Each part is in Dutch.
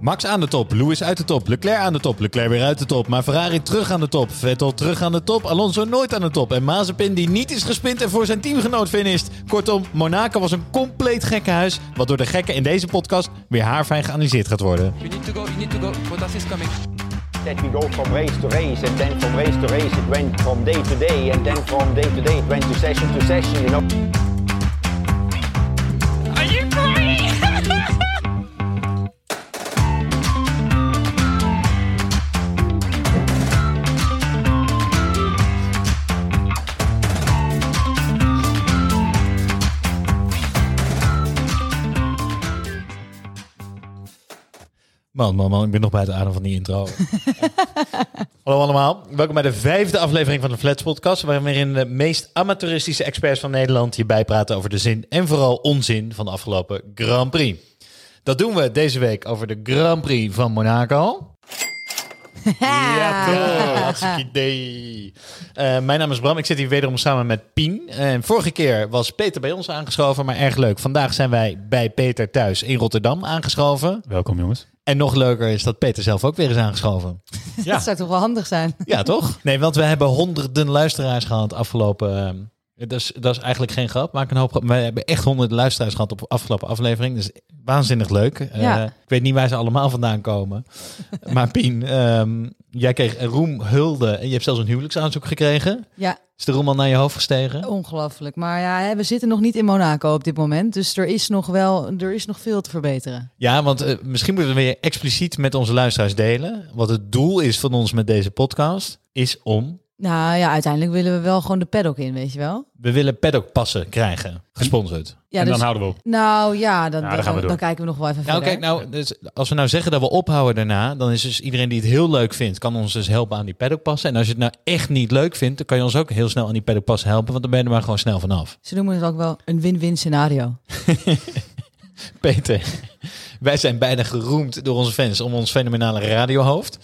Max aan de top, Lewis uit de top, Leclerc aan de top, Leclerc weer uit de top, maar Ferrari terug aan de top, Vettel terug aan de top, Alonso nooit aan de top en Mazepin die niet is gespind en voor zijn teamgenoot finisht. Kortom, Monaco was een compleet gekkenhuis, wat door de gekken in deze podcast weer haarfijn geanalyseerd gaat worden. You need to go, you need to go. Bottas is coming. that we go from race to race, and then from race to race it went from day to day, and then from day to day it went to session to session, you know. Man, man, man, ik ben nog bij het adem van die intro. Hallo allemaal, welkom bij de vijfde aflevering van de Flats Podcast, waarin de meest amateuristische experts van Nederland je bijpraten over de zin en vooral onzin van de afgelopen Grand Prix. Dat doen we deze week over de Grand Prix van Monaco. Ja, toch. Hartstikke idee. Eh, mijn naam is Bram. Ik zit hier wederom samen met Pien. En vorige keer was Peter bij ons aangeschoven, maar erg leuk. Vandaag zijn wij bij Peter thuis in Rotterdam aangeschoven. Welkom jongens. En nog leuker is dat Peter zelf ook weer is aangeschoven. Dat zou toch wel handig zijn? Ja, toch? Nee, want we hebben honderden luisteraars gehad afgelopen... dat, is, dat is eigenlijk geen grap, maak een hoop grap. We hebben echt honderden luisteraars gehad op de afgelopen aflevering. Dus waanzinnig leuk. Eh, ik weet niet waar ze allemaal vandaan komen. maar Pien, ehm, jij kreeg roem, hulde en je hebt zelfs een huwelijksaanzoek gekregen. Ja, Is de roem al naar je hoofd gestegen? ongelooflijk. Maar ja, we zitten nog niet in Monaco op dit moment. Dus er is nog wel, er is nog veel te verbeteren. Ja, want eh, misschien moeten we weer expliciet met onze luisteraars delen. Wat het doel is van ons met deze podcast, is om... Nou ja, uiteindelijk willen we wel gewoon de paddock in, weet je wel? We willen paddockpassen krijgen, gesponsord. Ja, en dus, dan houden we op. Nou ja, dan, Ja, dan dan, gaan we dan, door. kijken we nog wel even Nou, verder. kijk, nou, dus als we nou zeggen dat we ophouden daarna, dan is dus iedereen die het heel leuk vindt, kan ons dus helpen aan die paddockpassen. En als je het nou echt niet leuk vindt, dan kan je ons ook heel snel aan die paddockpassen helpen, want dan ben je er maar gewoon snel vanaf. Ze noemen het ook wel een win-win scenario. Peter, wij zijn bijna geroemd door onze fans om ons fenomenale radiohoofd.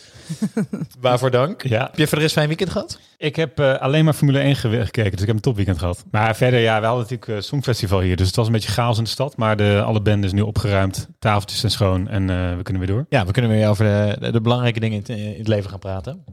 Waarvoor dank. Ja. Heb je voor de rest fijn weekend gehad? Ik heb eh, alleen maar Formule 1 ge- gekeken, dus ik heb een topweekend gehad. Maar verder, ja, we hadden natuurlijk uh, Songfestival hier, dus het was een beetje chaos in de stad. Maar de, alle band is nu opgeruimd, tafeltjes zijn schoon en eh, we kunnen weer door. Ja, we kunnen weer over de, de, belangrijke dingen in het, in het leven gaan praten.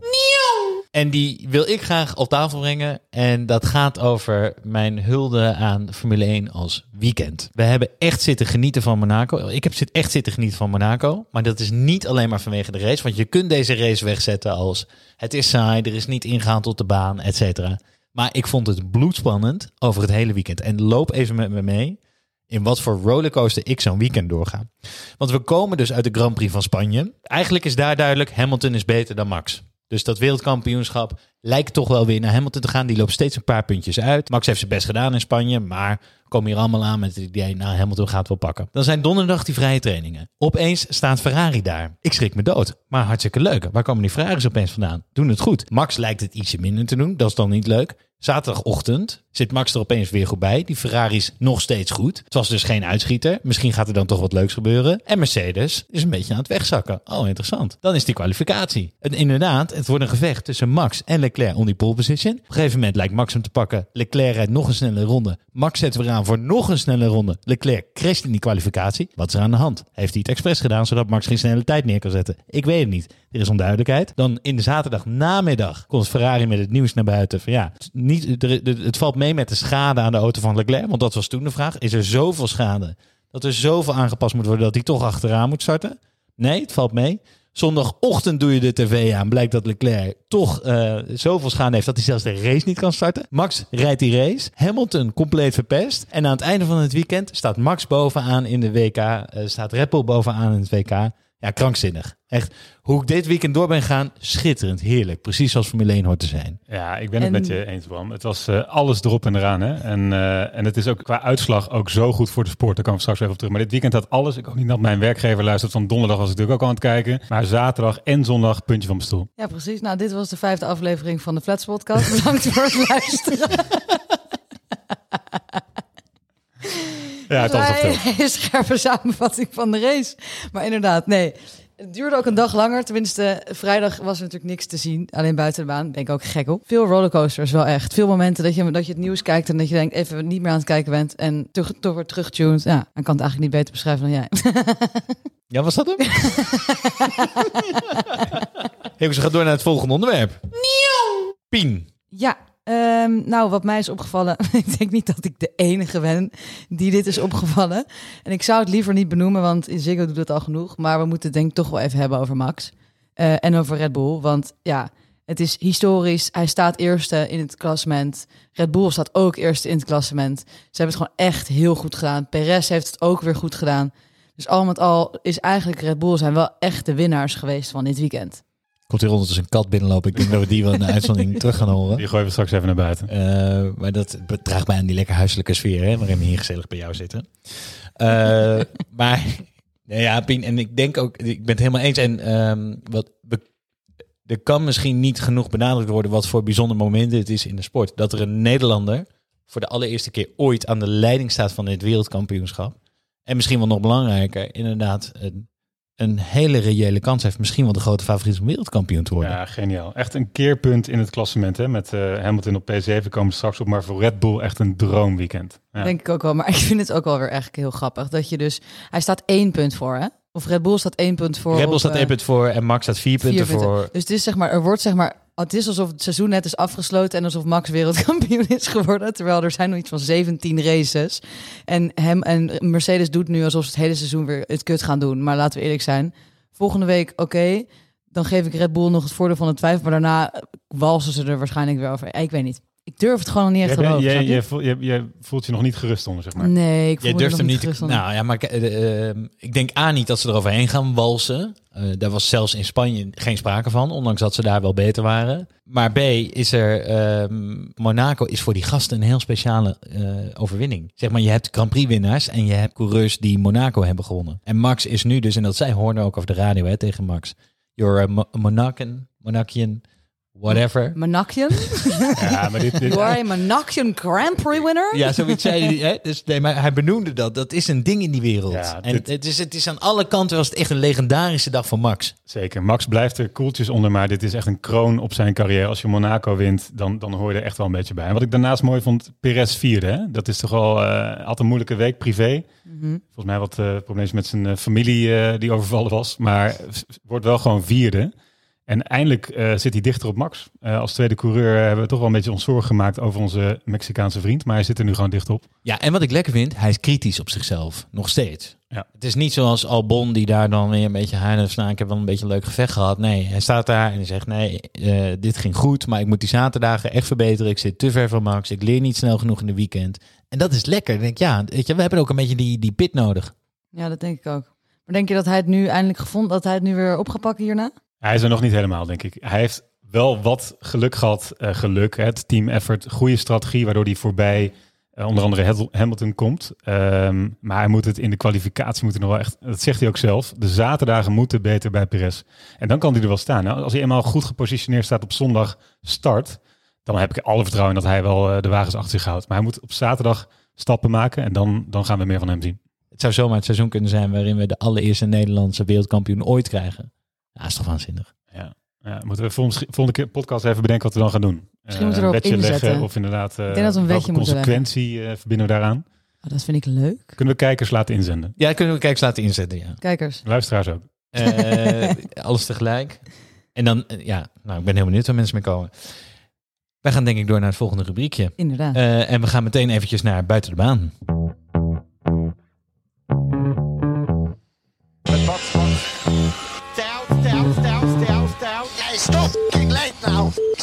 En die wil ik graag op tafel brengen. En dat gaat over mijn hulde aan Formule 1 als weekend. We hebben echt zitten genieten van Monaco. Ik heb echt zitten genieten van Monaco. Maar dat is niet alleen maar vanwege de race. Want je kunt deze race wegzetten als het is saai, er is niet ingehaald tot de baan, et cetera. Maar ik vond het bloedspannend over het hele weekend. En loop even met me mee in wat voor rollercoaster ik zo'n weekend doorga. Want we komen dus uit de Grand Prix van Spanje. Eigenlijk is daar duidelijk, Hamilton is beter dan Max. Dus dat wereldkampioenschap lijkt toch wel weer naar Hamilton te gaan. Die loopt steeds een paar puntjes uit. Max heeft zijn best gedaan in Spanje, maar komen hier allemaal aan met het idee, nou Hamilton gaat wel pakken. Dan zijn donderdag die vrije trainingen. Opeens staat Ferrari daar. Ik schrik me dood, maar hartstikke leuk. Waar komen die Ferraris opeens vandaan? Doen het goed. Max lijkt het ietsje minder te doen, dat is dan niet leuk. Zaterdagochtend zit Max er opeens weer goed bij. Die Ferrari is nog steeds goed. Het was dus geen uitschieter. Misschien gaat er dan toch wat leuks gebeuren. En Mercedes is een beetje aan het wegzakken. Oh, interessant. Dan is die kwalificatie. En inderdaad, het wordt een gevecht tussen Max en Leclerc om die pole position. Op een gegeven moment lijkt Max hem te pakken. Leclerc rijdt nog een snelle ronde. Max zet weer aan voor nog een snelle ronde. Leclerc crasht in die kwalificatie. Wat is er aan de hand? Heeft hij het expres gedaan zodat Max geen snelle tijd neer kan zetten? Ik weet het niet. Er is onduidelijkheid. Dan in de zaterdag namiddag komt Ferrari met het nieuws naar buiten. Van ja, het, niet, het valt mee met de schade aan de auto van Leclerc. Want dat was toen de vraag. Is er zoveel schade dat er zoveel aangepast moet worden dat hij toch achteraan moet starten? Nee, het valt mee. Zondagochtend doe je de tv aan. Blijkt dat Leclerc toch eh, zoveel schade heeft dat hij zelfs de race niet kan starten. Max rijdt die race. Hamilton compleet verpest. En aan het einde van het weekend staat Max bovenaan in de WK. eh, staat Red Bull bovenaan in het WK. Ja, krankzinnig. Echt, hoe ik dit weekend door ben gaan, schitterend, heerlijk. Precies zoals Formule 1 hoort te zijn. Ja, ik ben En- het met je eens, Bram. Het was eh, alles erop en eraan. Hè? En, eh, en het is ook qua uitslag ook zo goed voor de sport. Daar komen we straks even op terug. Maar dit weekend had alles. Ik ook niet dat mijn werkgever luistert. Van donderdag was ik natuurlijk ook aan het kijken. Maar zaterdag en zondag puntje van mijn stoel. Ja, precies. Nou, dit was de vijfde aflevering van de Flats Podcast. Bedankt voor het luisteren. Ja, het was een scherpe samenvatting van de race. Maar inderdaad, nee. Het duurde ook een dag langer. Tenminste, vrijdag was er natuurlijk niks te zien. Alleen buiten de baan. Ben ik ook gek op. Veel rollercoasters, wel echt. Veel momenten dat je, dat je het nieuws kijkt en dat je denkt even niet meer aan het kijken bent. En toch, toch weer terugtuned. Ja, dan kan het eigenlijk niet beter beschrijven dan jij. Ja, was dat hem? Even, ze gaat door naar het volgende onderwerp. Pien. Ja, ehm, nou, wat mij is opgevallen. ik denk niet dat ik de enige ben die dit is opgevallen. En ik zou het liever niet benoemen, want Ziggo doet het al genoeg. Maar we moeten het denk ik toch wel even hebben over Max. Eh, en over Red Bull. Want ja, het is historisch. Hij staat eerste in het klassement. Red Bull staat ook eerste in het klassement. Ze hebben het gewoon echt heel goed gedaan. Perez heeft het ook weer goed gedaan. Dus al met al is eigenlijk Red Bull zijn wel echt de winnaars geweest van dit weekend. Komt hier ondertussen een kat binnenlopen. Ik denk dat we die wel in de uitzending terug gaan horen. Die gooien we straks even naar buiten. Eh, maar dat draagt bij aan die lekker huiselijke sfeer, hè, waarin we hier gezellig bij jou zitten. Eh, maar nou ja, Pien, en ik denk ook, ik ben het helemaal eens. En ehm, wat we, er kan misschien niet genoeg benadrukt worden wat voor bijzonder moment het is in de sport. Dat er een Nederlander voor de allereerste keer ooit aan de leiding staat van dit wereldkampioenschap. En misschien wel nog belangrijker, inderdaad, een, een hele reële kans heeft. Misschien wel de grote favoriet om wereldkampioen te worden. Ja, geniaal. Echt een keerpunt in het klassement. Hè? Met eh, Hamilton op P7 komen we straks op. Maar voor Red Bull echt een droomweekend. Ja. Denk ik ook wel. Maar ik vind het ook wel weer eigenlijk heel grappig. Dat je dus... Hij staat één punt voor, hè? Of Red Bull staat één punt voor. Red Bull op, staat eh, één punt voor en Max staat vier punten, vier punten. voor. Dus het is zeg maar, er wordt zeg maar, het is alsof het seizoen net is afgesloten en alsof Max wereldkampioen is geworden. Terwijl er zijn nog iets van 17 races. En hem en Mercedes doet nu alsof ze het hele seizoen weer het kut gaan doen. Maar laten we eerlijk zijn. Volgende week, oké, dan geef ik Red Bull nog het voordeel van de twijfel. Maar daarna walsen ze er waarschijnlijk weer over. Ik weet niet. Ik durf het gewoon niet echt te geloven. jij, voelt, jij, jij voelt je nog niet gerust onder, zeg maar. Nee, ik voel Jij me durft hem nog niet. te- onder. nou ja, maar eh, eh, ik denk A niet dat ze eroverheen gaan walsen. Eh, daar was zelfs in Spanje geen sprake van, ondanks dat ze daar wel beter waren. Maar B is er. ehm, Monaco is voor die gasten een heel speciale eh, overwinning. Zeg maar, je hebt Grand Prix winnaars en je hebt coureurs die Monaco hebben gewonnen. En Max is nu dus, en dat zij hoorden ook over de radio hè, tegen Max. You're a Mo- Monacan, Monacian, whatever. Monacian? Ja, maar dit, dit, You are a Grand Prix winner? Ja, zoiets zei hij. Hè? Dus, nee, maar hij benoemde dat. Dat is een ding in die wereld. Ja, en dit- het, is, het is aan alle kanten was het echt een legendarische dag voor Max. Zeker. Max blijft er koeltjes onder, maar dit is echt een kroon op zijn carrière. Als je Monaco wint, dan, dan hoor je er echt wel een beetje bij. En wat ik daarnaast mooi vond, Perez vierde. Hè? Dat is toch wel, eh had een moeilijke week privé. Mhm. Volgens mij wat eh problemen met zijn eh, familie eh, die overvallen was. Maar wordt wel gewoon vierde. En eindelijk eh, zit hij dichter op Max. Eh, als tweede coureur hebben we toch wel een beetje ons zorgen gemaakt over onze Mexicaanse vriend. Maar hij zit er nu gewoon dicht op. Ja, en wat ik lekker vind, hij is kritisch op zichzelf. Nog steeds. Ja. Het is niet zoals Albon die daar dan weer een beetje van, nou, ik heb wel een beetje een leuk gevecht gehad. Nee, hij staat daar en hij zegt, nee, eh, dit ging goed, maar ik moet die zaterdagen echt verbeteren. Ik zit te ver van Max, ik leer niet snel genoeg in de weekend. En dat is lekker. Dan denk ik, ja, weet je, we hebben ook een beetje die, die pit nodig. Ja, dat denk ik ook. Maar denk je dat hij het nu eindelijk gevonden, dat hij het nu weer op gaat pakken hierna? Hij is er nog niet helemaal, denk ik. Hij heeft wel wat geluk gehad. eh, geluk, het team effort, goede strategie, waardoor hij voorbij eh, onder andere Hamil- Hamilton komt. Ehm, maar hij moet het in de kwalificatie moeten nog wel echt, dat zegt hij ook zelf, de zaterdagen moeten beter bij Perez. En dan kan hij er wel staan. Nou, als hij eenmaal goed gepositioneerd staat op zondag start, dan heb ik alle vertrouwen dat hij wel eh, de wagens achter zich houdt. Maar hij moet op zaterdag stappen maken en dan, dan gaan we meer van hem zien. Het zou zomaar het seizoen kunnen zijn waarin we de allereerste Nederlandse wereldkampioen ooit krijgen. Ja, is toch waanzinnig. Ja, moeten we volgende, volgende keer podcast even bedenken wat we dan gaan doen. Misschien Eh, moeten we een erop inzetten. leggen of inderdaad eh denk dat we een welke consequentie eh, verbinden we daaraan. Oh, dat vind ik leuk. Kunnen we kijkers laten inzenden? Ja, kunnen we kijkers laten inzetten, ja. Kijkers. Luisteraars ook. Eh, alles tegelijk. En dan, eh, ja, nou, ik ben heel benieuwd waar mensen mee komen. Wij gaan denk ik door naar het volgende rubriekje. Inderdaad. Eh, en we gaan meteen eventjes naar buiten de baan.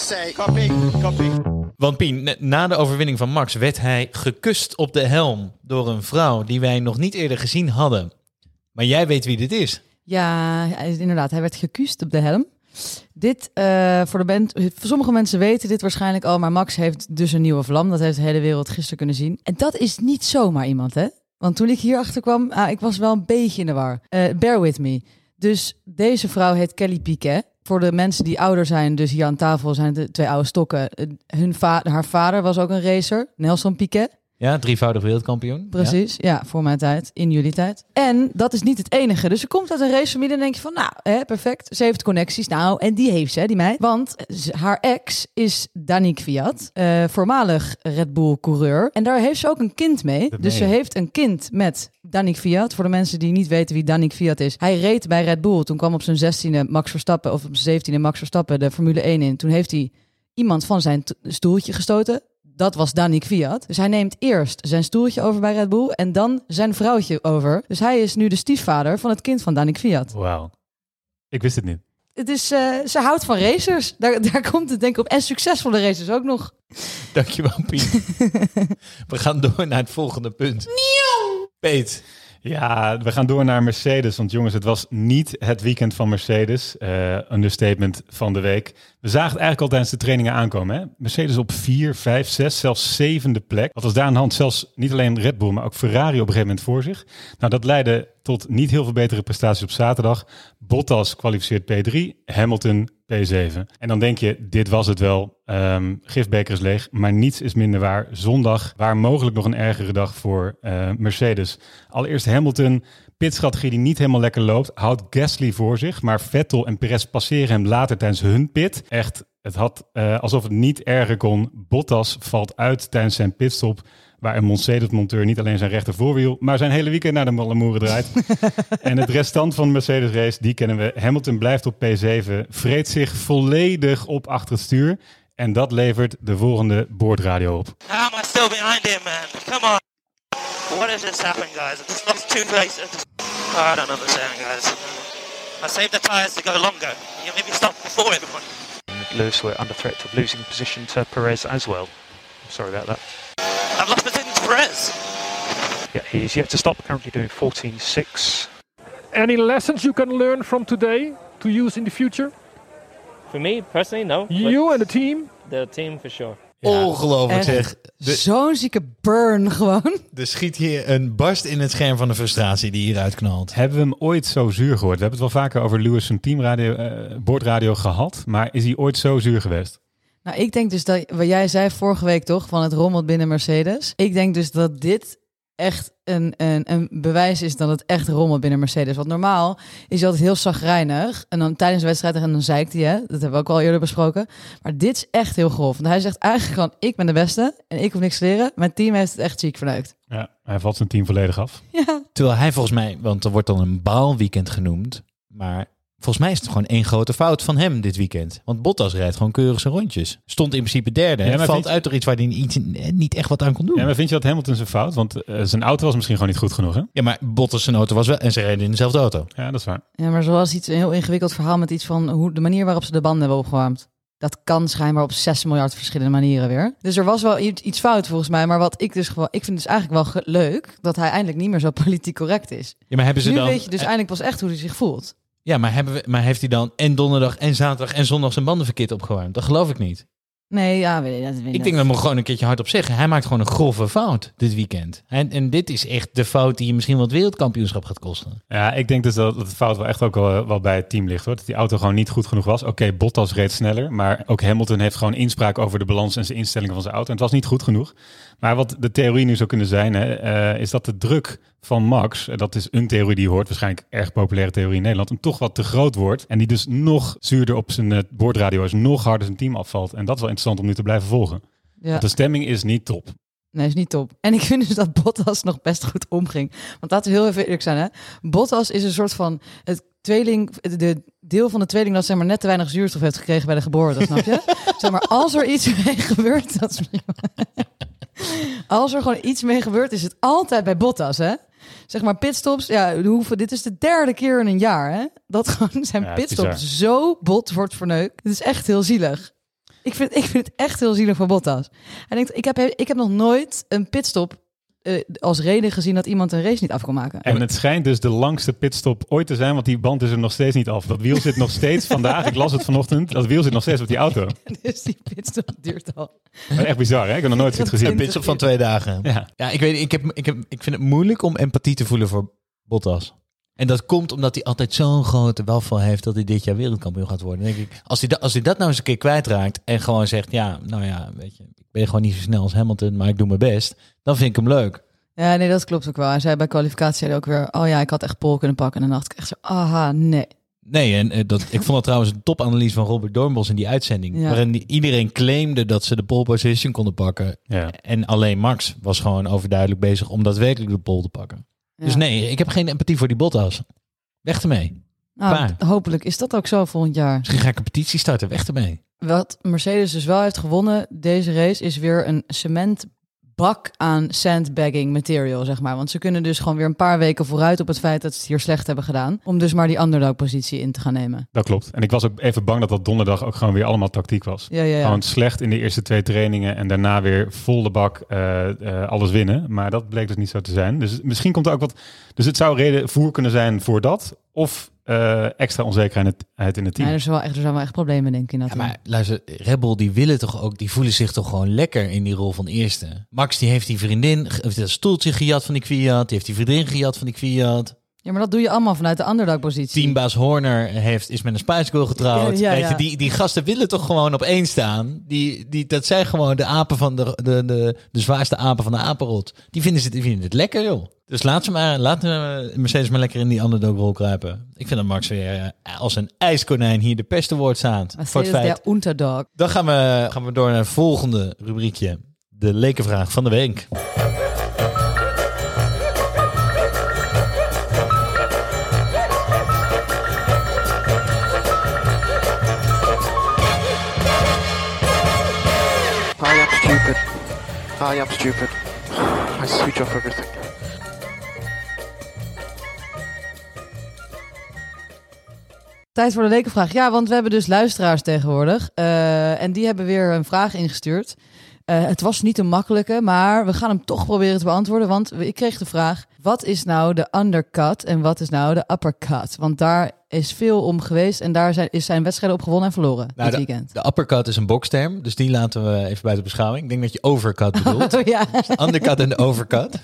Kapping, kapping. Want Pien, na- de overwinning van Max werd hij gekust op de helm door een vrouw die wij nog niet eerder gezien hadden. Maar jij weet wie dit is. Ja, inderdaad. Hij werd gekust op de helm. Dit, eh, voor de band, sommige mensen weten dit waarschijnlijk al, maar Max heeft dus een nieuwe vlam. Dat heeft de hele wereld gisteren kunnen zien. En dat is niet zomaar iemand, hè? Want toen ik hierachter kwam, ah, ik was wel een beetje in de war. Eh, bear with me. Dus deze vrouw heet Kelly Piquet. Voor de mensen die ouder zijn, dus hier aan tafel zijn de twee oude stokken. Eh, Hun va- haar vader was ook een racer, Nelson Piquet. Ja, drievoudig wereldkampioen. Precies, ja. voor mijn tijd, in jullie tijd. En dat is niet het enige. Dus je komt uit een racefamilie en denk je van, nou, hè, perfect. Ze heeft connecties. Nou, en die heeft ze, die meid. Want haar ex is Dani Kvyat, eh, voormalig Red Bull coureur. En daar heeft ze ook een kind mee. Dus ze heeft een kind met Dani Kvyat. Voor de mensen die niet weten wie Dani Kvyat is. Hij reed bij Red Bull. Toen kwam op zijn 16e Max Verstappen, of op zijn 17e Max Verstappen de Formule 1 in. Toen heeft hij iemand van zijn stoeltje gestoten. Dat was Dani Kvyat. Dus hij neemt eerst zijn stoeltje over bij Red Bull en dan zijn vrouwtje over. Dus hij is nu de stiefvader van het kind van Dani Kvyat. Wauw. Ik wist het niet. Het is, eh, ze houdt van racers. Daar, daar komt het denk ik op. En succesvolle racers ook nog. Dankjewel, Piet. We gaan door naar het volgende punt. Peet. Ja, we gaan door naar Mercedes. Want jongens, het was niet het weekend van Mercedes. Eh understatement van de week. We zagen het eigenlijk al tijdens de trainingen aankomen. Hè? Mercedes op 4, 5, 6, zelfs zevende plek. Wat was daar aan de hand? Zelfs niet alleen Red Bull, maar ook Ferrari op een gegeven moment voor zich. Nou, dat leidde tot niet heel veel betere prestaties op zaterdag. Bottas kwalificeert P3, Hamilton P7. En dan denk je, dit was het wel. Ehm gifbeker is leeg, maar niets is minder waar. Zondag, waar mogelijk nog een ergere dag voor eh, Mercedes. Allereerst Hamilton, pitstrategie die niet helemaal lekker loopt, houdt Gasly voor zich. Maar Vettel en Perez passeren hem later tijdens hun pit. Echt, het had eh, alsof het niet erger kon. Bottas valt uit tijdens zijn pitstop. Waar een Mercedes-monteur niet alleen zijn rechter voorwiel, maar zijn hele weekend naar de Mallemoeren draait. en het restant van de Mercedes race, die kennen we. Hamilton blijft op P7, vreet zich volledig op achter het stuur. En dat levert de volgende boordradio op. How am I still behind him, man? Come on. What is this happening, guys? I just lost two places. Oh, I don't understand, guys. I saved the tyres to go longer. You maybe stop before everyone. Lewis were under threat of losing position to Perez as well. Sorry about that. Perez. Yeah, he's yet to stop, currently doing 14.6. Any lessons you can learn from today to use in the future? For me personally, no. You and the team? the team for sure. Ongelooflijk Echt. zeg. Zo'n zieke burn gewoon. er schiet hier een barst in het scherm van de frustratie die hieruit knalt. Hebben we hem ooit zo zuur gehoord? We hebben het wel vaker over Lewis teamradio, eh, boordradio gehad. Maar is hij ooit zo zuur geweest? Nou, ik denk dus dat, wat jij zei vorige week toch, van het rommelt binnen Mercedes. Ik denk dus dat dit echt een, een, een bewijs is dat het echt rommelt binnen Mercedes. Want normaal is hij altijd heel zagrijnig. En dan tijdens de wedstrijd en dan zeikt hij, hè. Dat hebben we ook al eerder besproken. Maar dit is echt heel grof. Want hij zegt eigenlijk gewoon, ik ben de beste en ik hoef niks te leren. Mijn team heeft het echt ziek verneukt. Ja, hij valt zijn team volledig af. Ja, Terwijl hij volgens mij, want er wordt dan een baalweekend genoemd. Maar volgens mij is het gewoon één grote fout van hem dit weekend. Want Bottas rijdt gewoon keurig zijn rondjes. Stond in principe derde. Ja, Ja, maar valt uit door iets waar hij niet, niet echt wat aan kon doen. Ja, Ja, maar, maar vind je dat Hamilton zijn fout? Want eh, zijn auto was misschien gewoon niet goed genoeg, hè? Bottas zijn auto was wel... En ze rijden in dezelfde auto. Ja, dat is waar. ja maar zoals iets een heel ingewikkeld verhaal met iets van hoe de manier waarop ze de banden hebben opgewarmd. Dat kan schijnbaar op 6 miljard verschillende manieren weer. Dus er was wel iets iets fout volgens mij. Maar wat ik dus gewoon. Ik vind dus eigenlijk wel leuk dat hij eindelijk niet meer zo politiek correct is. Ja, maar hebben ze nu dan... weet je dus eindelijk pas echt hoe hij zich voelt. Ja, maar, hebben we, maar heeft hij dan en donderdag en zaterdag en zondag zijn banden verkeerd opgewarmd? Dat geloof ik niet. Nee, ja, weet je, dat weet Ik denk dat we gewoon een keertje hardop zeggen. Hij maakt gewoon een grove fout dit weekend. En, en dit is echt de fout die je misschien wel het wereldkampioenschap gaat kosten. Ja, ik denk dus dat, dat de fout wel echt ook wel, wel bij het team ligt. Hoor. Dat die auto gewoon niet goed genoeg was. Oké, Bottas reed sneller. Maar ook Hamilton heeft gewoon inspraak over de balans en zijn instellingen van zijn auto. En het was niet goed genoeg. Maar wat de theorie nu zou kunnen zijn, hè, eh, is dat de druk van Max, en dat is een theorie die hoort, waarschijnlijk erg populaire theorie in Nederland, hem toch wat te groot wordt. En die dus nog zuurder op zijn eh, boordradio is, nog harder zijn team afvalt. En dat is wel interessant om nu te blijven volgen. Ja, Want de stemming is niet top. nee, is niet top. En ik vind dus dat Bottas nog best goed omging. Want laten we heel even eerlijk zijn, hè. Bottas is een soort van het tweeling, de deel van de tweeling dat zeg maar net te weinig zuurstof heeft gekregen bij de geboorte, snap je? zeg maar, als er iets mee gebeurt, dat is Als er gewoon iets mee gebeurt, is het altijd bij Bottas, hè? Zeg maar pitstops, ja, hoeveel, dit is de derde keer in een jaar, hè? Dat gewoon zijn Ja, pitstop zo bot wordt verneukt. Het is echt heel zielig. Ik vind, ik vind het echt heel zielig voor Bottas. Hij denkt, ik heb, ik heb nog nooit een pitstop eh, als reden gezien dat iemand een race niet af kon maken. En het schijnt dus de langste pitstop ooit te zijn, want die band is er nog steeds niet af. Dat wiel zit nog steeds vandaag, ik las het vanochtend, dat wiel zit nog steeds op die auto. Dus die pitstop duurt al. Echt bizar, hè? Ik heb nog nooit zoiets gezien. Een pitstop van twee dagen. Ja. Ja, ik weet ik, heb, ik, heb, ik vind het moeilijk om empathie te voelen voor Bottas. En dat komt omdat hij altijd zo'n grote welval heeft dat hij dit jaar wereldkampioen gaat worden. Dan denk ik, als hij, dat, als hij dat nou eens een keer kwijtraakt en gewoon zegt, ja, nou ja, weet je, ik ben gewoon niet zo snel als Hamilton, maar ik doe mijn best, dan vind ik hem leuk. Ja, nee, dat klopt ook wel. Hij zei bij kwalificatie zei hij ook weer, oh ja, ik had echt pol kunnen pakken. En dan dacht ik echt zo, aha, nee. Nee, en eh, dat, ik vond dat trouwens een topanalyse van Robert Doornbos in die uitzending. Ja. Waarin iedereen claimde dat ze de pole position konden pakken. Ja. En alleen Max was gewoon overduidelijk bezig om daadwerkelijk de pole te pakken. Dus nee, ik heb geen empathie voor die Bottas. Weg ermee. Nou, hopelijk is dat ook zo volgend jaar. Misschien ga ik een petitie starten. Weg ermee. Wat Mercedes dus wel heeft gewonnen deze race is weer een cementbak aan sandbagging material, zeg maar. Want ze kunnen dus gewoon weer een paar weken vooruit op het feit dat ze het hier slecht hebben gedaan. Om dus maar die underdog positie in te gaan nemen. Dat klopt. En ik was ook even bang dat dat donderdag ook gewoon weer allemaal tactiek was. Ja, ja, ja. Gewoon slecht in de eerste twee trainingen en daarna weer vol de bak eh, eh, alles winnen. Maar dat bleek dus niet zo te zijn. Dus misschien komt er ook wat. Dus het zou reden voer kunnen zijn voor dat. Of eh, extra onzekerheid in het team. Ja, er, zijn wel echt, er zijn wel echt problemen, denk ik, in dat Ja, team. maar luister, Red Bull die willen toch ook, die voelen zich toch gewoon lekker in die rol van eerste. Max die heeft die vriendin, heeft dat stoeltje gejat van die Kwiat, die heeft die vriendin gejat van die Kwiat. Ja, maar dat doe je allemaal vanuit de underdog positie. Teambaas Horner heeft, is met een Spice Girl getrouwd. Ja, ja, Weet je, die, die gasten willen toch gewoon op één staan. Die, die, dat zijn gewoon de apen van de, de, de, de zwaarste apen van de apenrot. Die vinden, ze, die vinden het lekker, joh. Dus laat ze maar, laat eh, Mercedes maar lekker in die underdog-rol kruipen. Ik vind dat Max weer eh, als een ijskonijn hier de peste woord staat. Voor het feit. der Unterdog. Dan gaan we, gaan we door naar het volgende rubriekje. De lekenvraag van de week. Stupid. I am stupid. I switch off. Tijd voor de lekenvraag. Ja, want we hebben dus luisteraars tegenwoordig. eh, en die hebben weer een vraag ingestuurd. Eh, het was niet een makkelijke, maar we gaan hem toch proberen te beantwoorden. Want ik kreeg de vraag: wat is nou de undercut en wat is nou de uppercut? Want daar is veel om geweest en daar zijn, is zijn wedstrijden op gewonnen en verloren Nou, dit de, weekend. de uppercut is een boksterm, dus die laten we even buiten beschouwing. Ik denk dat je overcut bedoelt. Oh, ja. De undercut en de overcut.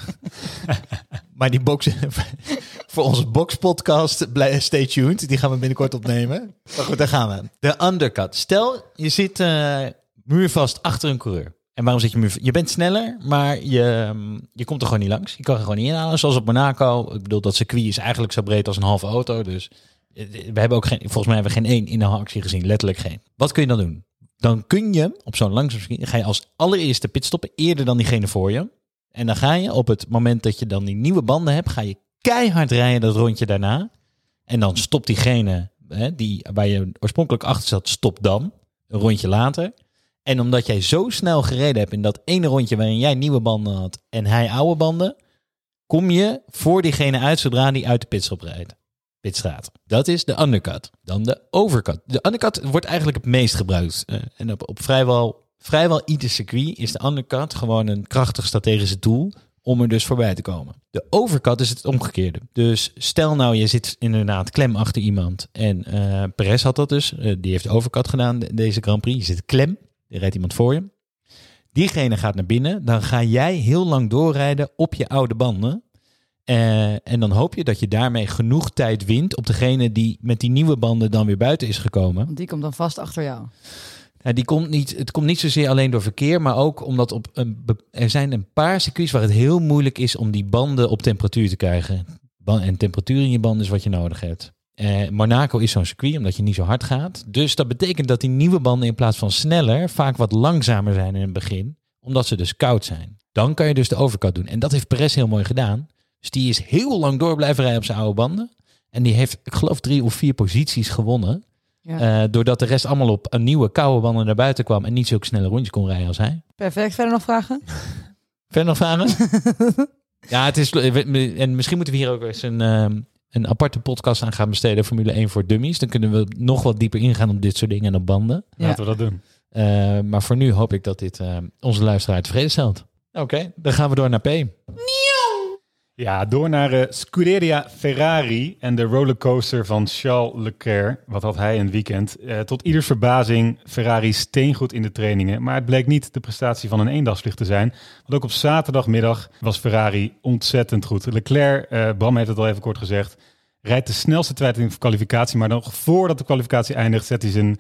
maar die box, voor onze boxpodcast, stay tuned. Die gaan we binnenkort opnemen. Maar goed, daar gaan we. De undercut. Stel, je zit eh, muurvast achter een coureur. En waarom zit je muur? Je bent sneller, maar je, mm, je komt er gewoon niet langs. Je kan er gewoon niet inhalen. Zoals op Monaco. Ik bedoel, dat circuit is eigenlijk zo breed als een halve auto. Dus we hebben ook geen, volgens mij hebben we geen één in de actie gezien. Letterlijk geen. Wat kun je dan doen? Dan kun je op zo'n langzaam ga je als allereerste pitstoppen eerder dan diegene voor je. En dan ga je op het moment dat je dan die nieuwe banden hebt, ga je keihard rijden dat rondje daarna. En dan stopt diegene hè, die, waar je oorspronkelijk achter zat, stopt dan. Een rondje later. En omdat jij zo snel gereden hebt in dat ene rondje waarin jij nieuwe banden had en hij oude banden, kom je voor diegene uit zodra die uit de pitstop rijdt. Pitstraat. Dat is de undercut. Dan de overcut. De undercut wordt eigenlijk het meest gebruikt. Eh, en op, op vrijwel, vrijwel ieder circuit is de undercut gewoon een krachtig strategische tool om er dus voorbij te komen. De overcut is het omgekeerde. Dus stel nou, je zit inderdaad klem achter iemand. En eh Perez had dat dus. Eh, die heeft overcut gedaan, de- deze Grand Prix. Je zit klem, er rijdt iemand voor je. Diegene gaat naar binnen. Dan ga jij heel lang doorrijden op je oude banden. Eh, en dan hoop je dat je daarmee genoeg tijd wint op degene die met die nieuwe banden dan weer buiten is gekomen. Want die komt dan vast achter jou. Die komt niet, het komt niet zozeer alleen door verkeer, maar ook omdat op een, er zijn een paar circuits waar het heel moeilijk is om die banden op temperatuur te krijgen. En temperatuur in je banden is wat je nodig hebt. Eh, Monaco is zo'n circuit omdat je niet zo hard gaat. Dus dat betekent dat die nieuwe banden in plaats van sneller vaak wat langzamer zijn in het begin, omdat ze dus koud zijn. Dan kan je dus de overcut doen. En dat heeft Perez heel mooi gedaan. Dus die is heel lang door blijven rijden op zijn oude banden. En die heeft, ik geloof, drie of vier posities gewonnen. Ja. Eh, doordat de rest allemaal op een nieuwe koude banden naar buiten kwam en niet zulke snelle rondjes kon rijden als hij. Perfect. Verder nog vragen? Verder nog vragen? ja, het is. En misschien moeten we hier ook eens een, ehm, een aparte podcast aan gaan besteden. Formule 1 voor dummies. Dan kunnen we nog wat dieper ingaan op dit soort dingen en op banden. Ja. Laten we dat doen. Eh, maar voor nu hoop ik dat dit eh, onze luisteraar tevreden stelt. Oké, dan gaan we door naar P. Ja, door naar eh, Scuderia Ferrari en de rollercoaster van Charles Leclerc. Wat had hij het weekend? Eh, tot ieders verbazing Ferrari steengoed in de trainingen. Maar het bleek niet de prestatie van een eendagsvlucht te zijn. Want ook op zaterdagmiddag was Ferrari ontzettend goed. Leclerc, eh, Bram heeft het al even kort gezegd, Rijdt de snelste tijd in de kwalificatie, maar nog voordat de kwalificatie eindigt, zet hij zijn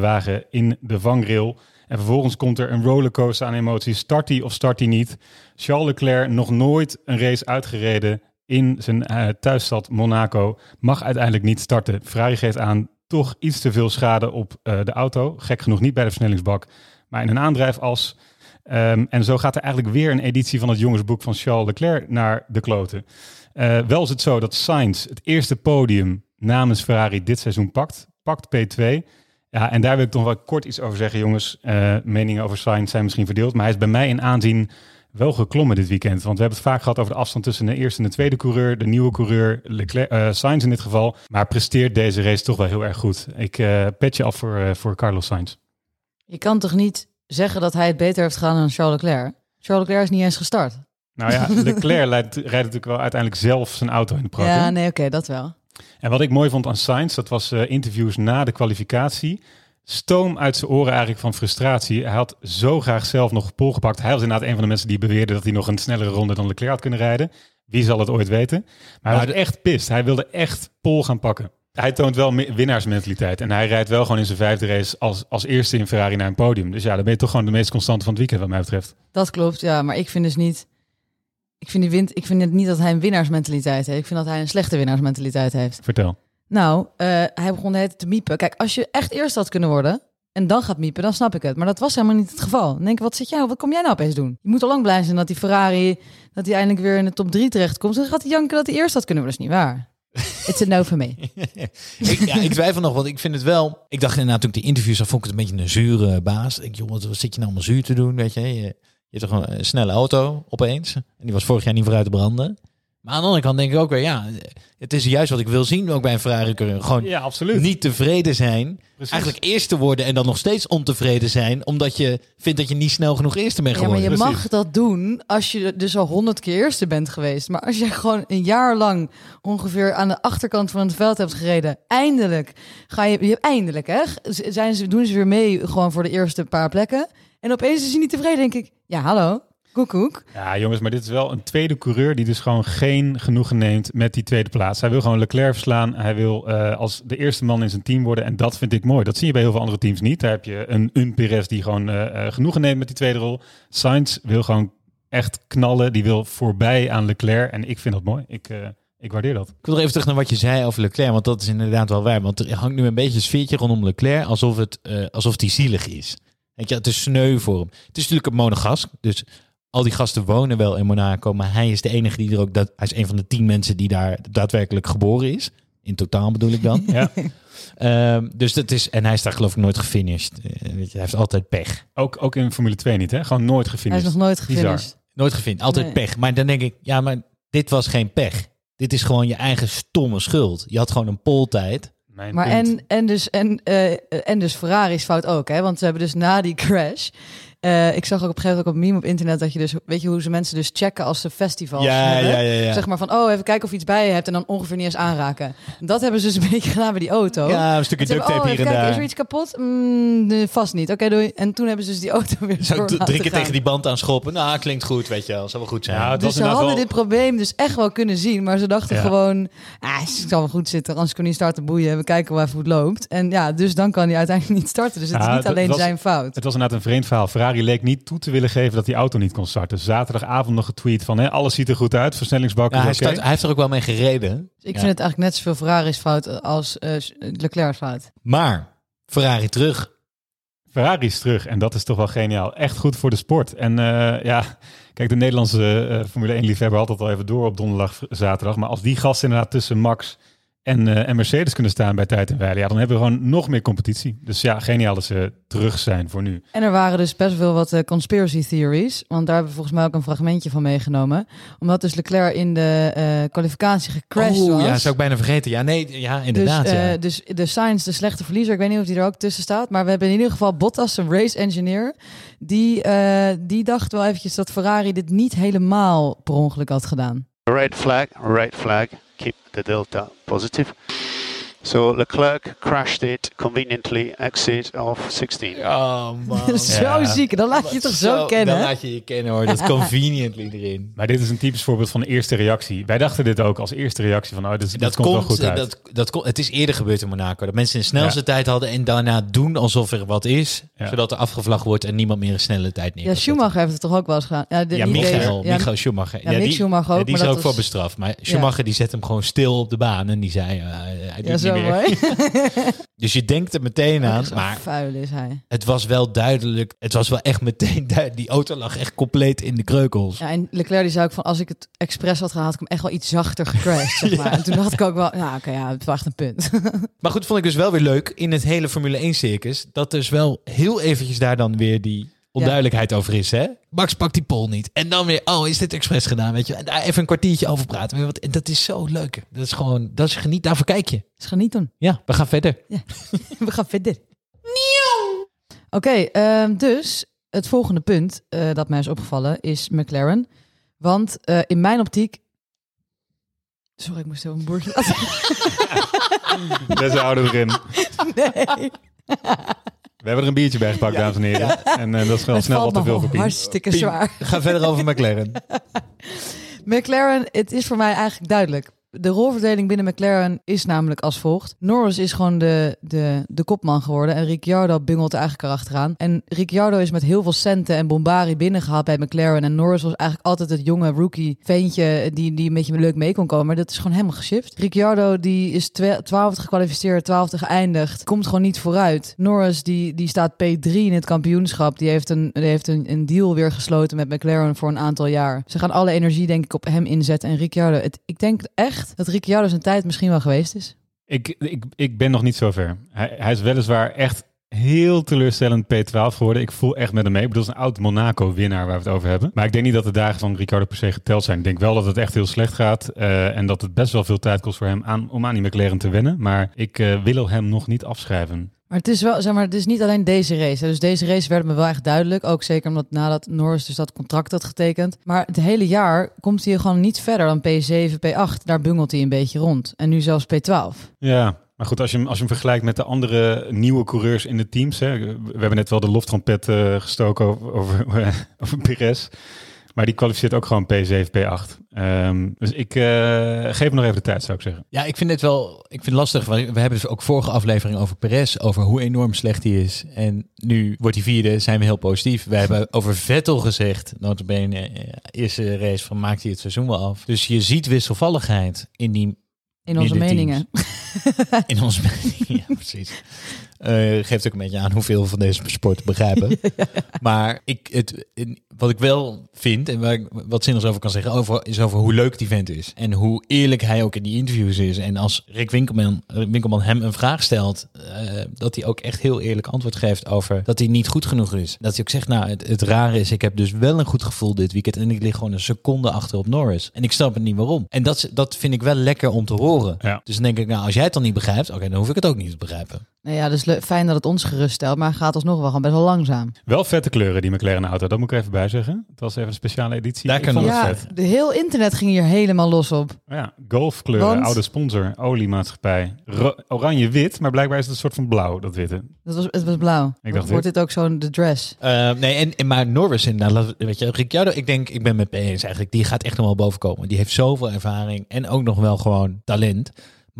wagen in de vangrail. En vervolgens komt er een rollercoaster aan emoties. Start hij of start hij niet? Charles Leclerc, nog nooit een race uitgereden in zijn eh, thuisstad Monaco, mag uiteindelijk niet starten. Ferrari geeft aan toch iets te veel schade op eh, de auto. Gek genoeg niet bij de versnellingsbak, maar in een aandrijfas. Ehm, en zo gaat er eigenlijk weer een editie van het jongensboek van Charles Leclerc naar de kloten. Eh, wel is het zo dat Sainz het eerste podium namens Ferrari dit seizoen pakt. Pakt P2. Ja, en daar wil ik toch wel kort iets over zeggen, jongens. Eh, meningen over Sainz zijn misschien verdeeld, maar hij is bij mij in aanzien wel geklommen dit weekend. Want we hebben het vaak gehad over de afstand tussen de eerste en de tweede coureur. De nieuwe coureur, Leclerc, eh, Sainz in dit geval. Maar presteert deze race toch wel heel erg goed. Ik uh, pet je af voor, voor Carlos Sainz. Je kan toch niet zeggen dat hij het beter heeft gedaan dan Charles Leclerc? Charles Leclerc is niet eens gestart. Nou ja, Leclerc rijdt, rijdt natuurlijk wel uiteindelijk zelf zijn auto in de praktijk. Ja, nee, oké, dat wel. En wat ik mooi vond aan Sainz, dat was eh, interviews na de kwalificatie. Stoom uit zijn oren eigenlijk van frustratie. Hij had zo graag zelf nog pol gepakt. Hij was inderdaad een van de mensen die beweerde dat hij nog een snellere ronde dan Leclerc had kunnen rijden. Wie zal het ooit weten? Maar hij was echt pist. Hij wilde echt pol gaan pakken. Hij toont wel winnaarsmentaliteit. En hij rijdt wel gewoon in zijn vijfde race als, als eerste in Ferrari naar een podium. Dus ja, dan ben je toch gewoon de meest constante van het weekend wat mij betreft. Dat klopt, ja. Maar ik vind dus niet... Ik vind, die win, ik vind het niet dat hij een winnaarsmentaliteit heeft. Ik vind dat hij een slechte winnaarsmentaliteit heeft. Vertel. Nou, eh, hij begon tijd te miepen. Kijk, als je echt eerst had kunnen worden en dan gaat miepen, dan snap ik het. Maar dat was helemaal niet het geval. Dan denk ik, wat zit jij, wat kom jij nou opeens doen? Je moet al lang blij zijn dat die Ferrari, dat hij eindelijk weer in de top 3 terechtkomt. Dan gaat hij janken dat hij eerst had kunnen worden. Dat is niet waar. It's a no for me. ik, ja, ik twijfel nog, want ik vind het wel... Ik dacht inderdaad, toen ik die interviews zag, vond ik het een beetje een zure baas. Ik, joh, wat, wat zit je nou allemaal zuur te doen, weet je? Je, je hebt toch een, een snelle auto, opeens. En die was vorig jaar niet vooruit te branden. Maar aan de andere kant denk ik ook weer, ja, het is juist wat ik wil zien ook bij een Ferrari-coureur. Gewoon Ja, absoluut. niet tevreden zijn. Precies. Eigenlijk eerste worden en dan nog steeds ontevreden zijn. Omdat je vindt dat je niet snel genoeg eerste bent Ja, maar geworden. je mag dat doen als je dus al honderd keer eerste bent geweest. Maar als jij gewoon een jaar lang ongeveer aan de achterkant van het veld hebt gereden, eindelijk ga je, je eindelijk hè, zijn ze, doen ze weer mee gewoon voor de eerste paar plekken. En opeens is hij niet tevreden, denk ik. Ja, hallo, koekoek. Ja, jongens, maar dit is wel een tweede coureur die dus gewoon geen genoegen neemt met die tweede plaats. Hij wil gewoon Leclerc verslaan. Hij wil eh, als de eerste man in zijn team worden. En dat vind ik mooi. Dat zie je bij heel veel andere teams niet. Daar heb je een, een Perez die gewoon eh, eh, genoegen neemt met die tweede rol. Sainz wil gewoon echt knallen. Die wil voorbij aan Leclerc. En ik vind dat mooi. Ik, eh, ik waardeer dat. Ik wil nog even terug naar wat je zei over Leclerc, want dat is inderdaad wel waar. Want er hangt nu een beetje een sfeertje rondom Leclerc, alsof het eh, alsof die zielig is. Weet je, het is sneu voor hem. Het is natuurlijk een monegask, dus al die gasten wonen wel in Monaco, maar hij is de enige die er ook, dat, hij is een van de tien mensen die daar daadwerkelijk geboren is. In totaal bedoel ik dan. Ja. Ehm, dus dat is, en hij is daar geloof ik nooit gefinished. Eh, weet je, hij heeft altijd pech. Ook, ook in Formule 2 niet, hè? Gewoon nooit Hij gefinished. is nog nooit Bizar. gefinished. Nooit gefinished, altijd Nee. pech. Maar dan denk ik, ja, maar dit was geen pech. Dit is gewoon je eigen stomme schuld. Je had gewoon een poltijd. Mijn Maar punt. en, en, dus, en, eh, en dus Ferrari's fout ook, hè? Want ze hebben dus na die crash. Eh, ik zag ook op een gegeven moment ook op meme op internet dat je dus, weet je hoe ze mensen dus checken als ze festivals hebben? Zeg maar van, oh, even kijken of je iets bij je hebt en dan ongeveer niet eens aanraken. Dat hebben ze dus een beetje gedaan bij die auto. Ja, een stukje duct tape oh, hier even en kijken, daar. Is er iets kapot? Mm, nee, vast niet. Oké, doei. En toen hebben ze dus die auto weer Zo drie keer gaan. tegen die band aanschoppen. Nou, klinkt goed, weet je wel. Zal wel goed zijn. Ja, het was Dus ze inderdaad hadden wel- dit probleem dus echt wel kunnen zien. Maar ze dachten Ja. gewoon, ah, het zal wel goed zitten. Anders kan hij starten boeien. We kijken wel even hoe het loopt. En ja, dus dan kan hij uiteindelijk niet starten. Dus het Ja, is niet alleen was- zijn fout. Het was inderdaad een vreemd verhaal. Ferrari leek niet toe te willen geven dat die auto niet kon starten. Zaterdagavond nog getweet van hè, alles ziet er goed uit. Versnellingsbak Ja, hij, hij heeft er ook wel mee gereden. Dus ik Ja. vind het eigenlijk net zoveel Ferrari's fout als eh, Leclerc's fout. Maar Ferrari terug. Ferrari is terug en dat is toch wel geniaal. Echt goed voor de sport. En eh, ja, kijk, de Nederlandse eh, Formule 1 liefhebber had dat al even door op donderdag, zaterdag. Maar als die gasten inderdaad tussen Max en, eh, en Mercedes kunnen staan bij tijd en wijle, ja, dan hebben we gewoon nog meer competitie. Dus ja, geniaal dat ze terug zijn voor nu. En er waren dus best wel wat eh, conspiracy theories. Want daar hebben we volgens mij ook een fragmentje van meegenomen. Omdat dus Leclerc in de eh, kwalificatie gecrashed oh, was. ja, zou ik bijna vergeten. Ja, nee, ja, inderdaad. Dus, eh, ja. dus de Sainz, de slechte verliezer, ik weet niet of die er ook tussen staat. Maar we hebben in ieder geval Bottas, een race engineer. Die, eh, die dacht wel eventjes dat Ferrari dit niet helemaal per ongeluk had gedaan. Red flag, red flag. Keep the delta positive. So Leclerc crashed it conveniently, exit of 16. Oh man. zo Ja. ziek. Dan laat je je toch zo, kennen. Dan laat je je kennen hoor. Dat conveniently erin. Maar dit is een typisch voorbeeld van de eerste reactie. Wij dachten dit ook als eerste reactie van, oh, dit, dit Dat komt, komt, wel goed uit. dat, dat, komt- het is eerder gebeurd in Monaco. Dat mensen een snelste tijd hadden en daarna doen alsof er wat is. Ja. Zodat er afgevlagd wordt en niemand meer een snelle tijd neer Ja, Schumacher heeft het toch ook wel eens gedaan. Ja, de, Ja, Michael, Michael Schumacher. Ja, die, Schumacher ook, ja, die is ook voor bestraft. Maar Schumacher die zet hem gewoon stil op de baan en die zei, eh, ja, zo meer. mooi. Dus je denkt er meteen aan, maar vuil is hij. het was wel duidelijk. Het was wel echt meteen duidelijk. Die auto lag echt compleet in de kreukels. Ja, en Leclerc die zei ook van, als ik het expres had gehad, had ik hem echt wel iets zachter gecrashed, zeg maar. En toen dacht ik ook wel, ja, oké, ja, het wacht een punt. Maar goed, vond ik dus wel weer leuk in het hele Formule 1 circus. Dat dus wel heel eventjes daar dan weer die onduidelijkheid over is. Hè? Max pakt die pol niet. En dan weer, oh, is dit expres gedaan? Weet je? En daar even een kwartiertje over praten. Weet je wat? En dat is zo leuk. Dat is gewoon, dat is geniet. Daarvoor kijk je. Dus genieten. Ja, we gaan verder. We gaan verder. Oké, ehm, dus het volgende punt eh, dat mij is opgevallen is McLaren. Want eh, in mijn optiek... Sorry, ik moest even een boertje laten. Deze houden erin. nee. We hebben er een biertje bij gepakt, dames en heren. En eh, dat is wel Het snel wat te veel voor Pien. hartstikke Pien, zwaar. Ga verder over McLaren. McLaren, het is voor mij eigenlijk duidelijk. De rolverdeling binnen McLaren is namelijk als volgt. Norris is gewoon de, de, de kopman geworden en Ricciardo bungelt eigenlijk erachteraan. En Ricciardo is met heel veel centen en bombari binnengehaald bij McLaren. En Norris was eigenlijk altijd het jonge rookie veentje die, die een beetje leuk mee kon komen. Maar dat is gewoon helemaal geshift. Ricciardo die is twe- twaalfde gekwalificeerd, twaalfde geëindigd. Komt gewoon niet vooruit. Norris die, die staat P3 in het kampioenschap. Die heeft, een, die heeft een, een deal weer gesloten met McLaren voor een aantal jaar. Ze gaan alle energie denk ik op hem inzetten. En Ricciardo, het, ik denk echt dat Ricciardo zijn tijd misschien wel geweest is. Ik, ik, ik ben nog niet zo ver. Hij, hij is weliswaar echt heel teleurstellend P12 geworden. Ik voel echt met hem mee. Ik bedoel, het is een oud Monaco-winnaar waar we het over hebben. Maar ik denk niet dat de dagen van Ricardo per se geteld zijn. Ik denk wel dat het echt heel slecht gaat. eh, en dat het best wel veel tijd kost voor hem aan, om aan die McLaren te winnen. Maar ik eh, wil hem nog niet afschrijven. Maar het is wel, zeg maar, het is niet alleen deze race. Dus deze race werd me wel echt duidelijk. Ook zeker omdat nadat Norris dus dat contract had getekend. Maar het hele jaar komt hij gewoon niet verder dan P7, P8. Daar bungelt hij een beetje rond. En nu zelfs P12. Ja, maar goed, als je, hem, als je hem vergelijkt met de andere nieuwe coureurs in de teams. Hè, we hebben net wel de loftrompet eh, gestoken over, over, over. Maar die kwalificeert ook gewoon P7, P8. Ehm, dus ik eh, geef hem nog even de tijd, zou ik zeggen. Ja, ik vind het wel ik vind het lastig. Want we hebben dus ook vorige aflevering over Perez, over hoe enorm slecht hij is. En nu wordt hij vierde, zijn we heel positief. We hebben over Vettel gezegd, notabene, eh, eerste race van maakt hij het seizoen wel af. Dus je ziet wisselvalligheid in die In onze meningen. In onze meningen, ja precies. Eh, geeft ook een beetje aan hoeveel van deze sport te begrijpen. Maar ik, het, in- wat ik wel vind en waar ik wat zinnigs over kan zeggen, over, is over hoe leuk die vent is. En hoe eerlijk hij ook in die interviews is. En als Rick Winkelman, Winkelman hem een vraag stelt, eh, dat hij ook echt heel eerlijk antwoord geeft over dat hij niet goed genoeg is. Dat hij ook zegt, nou het, het rare is, ik heb dus wel een goed gevoel dit weekend en ik lig gewoon een seconde achter op Norris. En ik snap het niet waarom. En dat, dat vind ik wel lekker om te horen. Ja. Dus dan denk ik, nou als jij het dan niet begrijpt, oké, dan hoef ik het ook niet te begrijpen. Nou ja, dus fijn dat het ons geruststelt. Maar gaat alsnog wel gewoon best wel langzaam. Wel vette kleuren, die McLaren auto. Dat moet ik er even bij zeggen. Het was even een speciale editie. Daar Ik kan vond het Ja, vet. de heel internet ging hier helemaal los op. Ja, golfkleuren, Want- oude sponsor, oliemaatschappij. Oranje-wit, maar blijkbaar is het een soort van blauw, dat witte. Dat was, het was blauw. Ik dacht Wordt dit ook zo'n de dress? Uh, nee, en, en maar Norris inderdaad, laat- weet je, Ricciardo, ik denk, ik ben met P eens eigenlijk, die gaat echt nog wel boven komen. Die heeft zoveel ervaring en ook nog wel gewoon talent.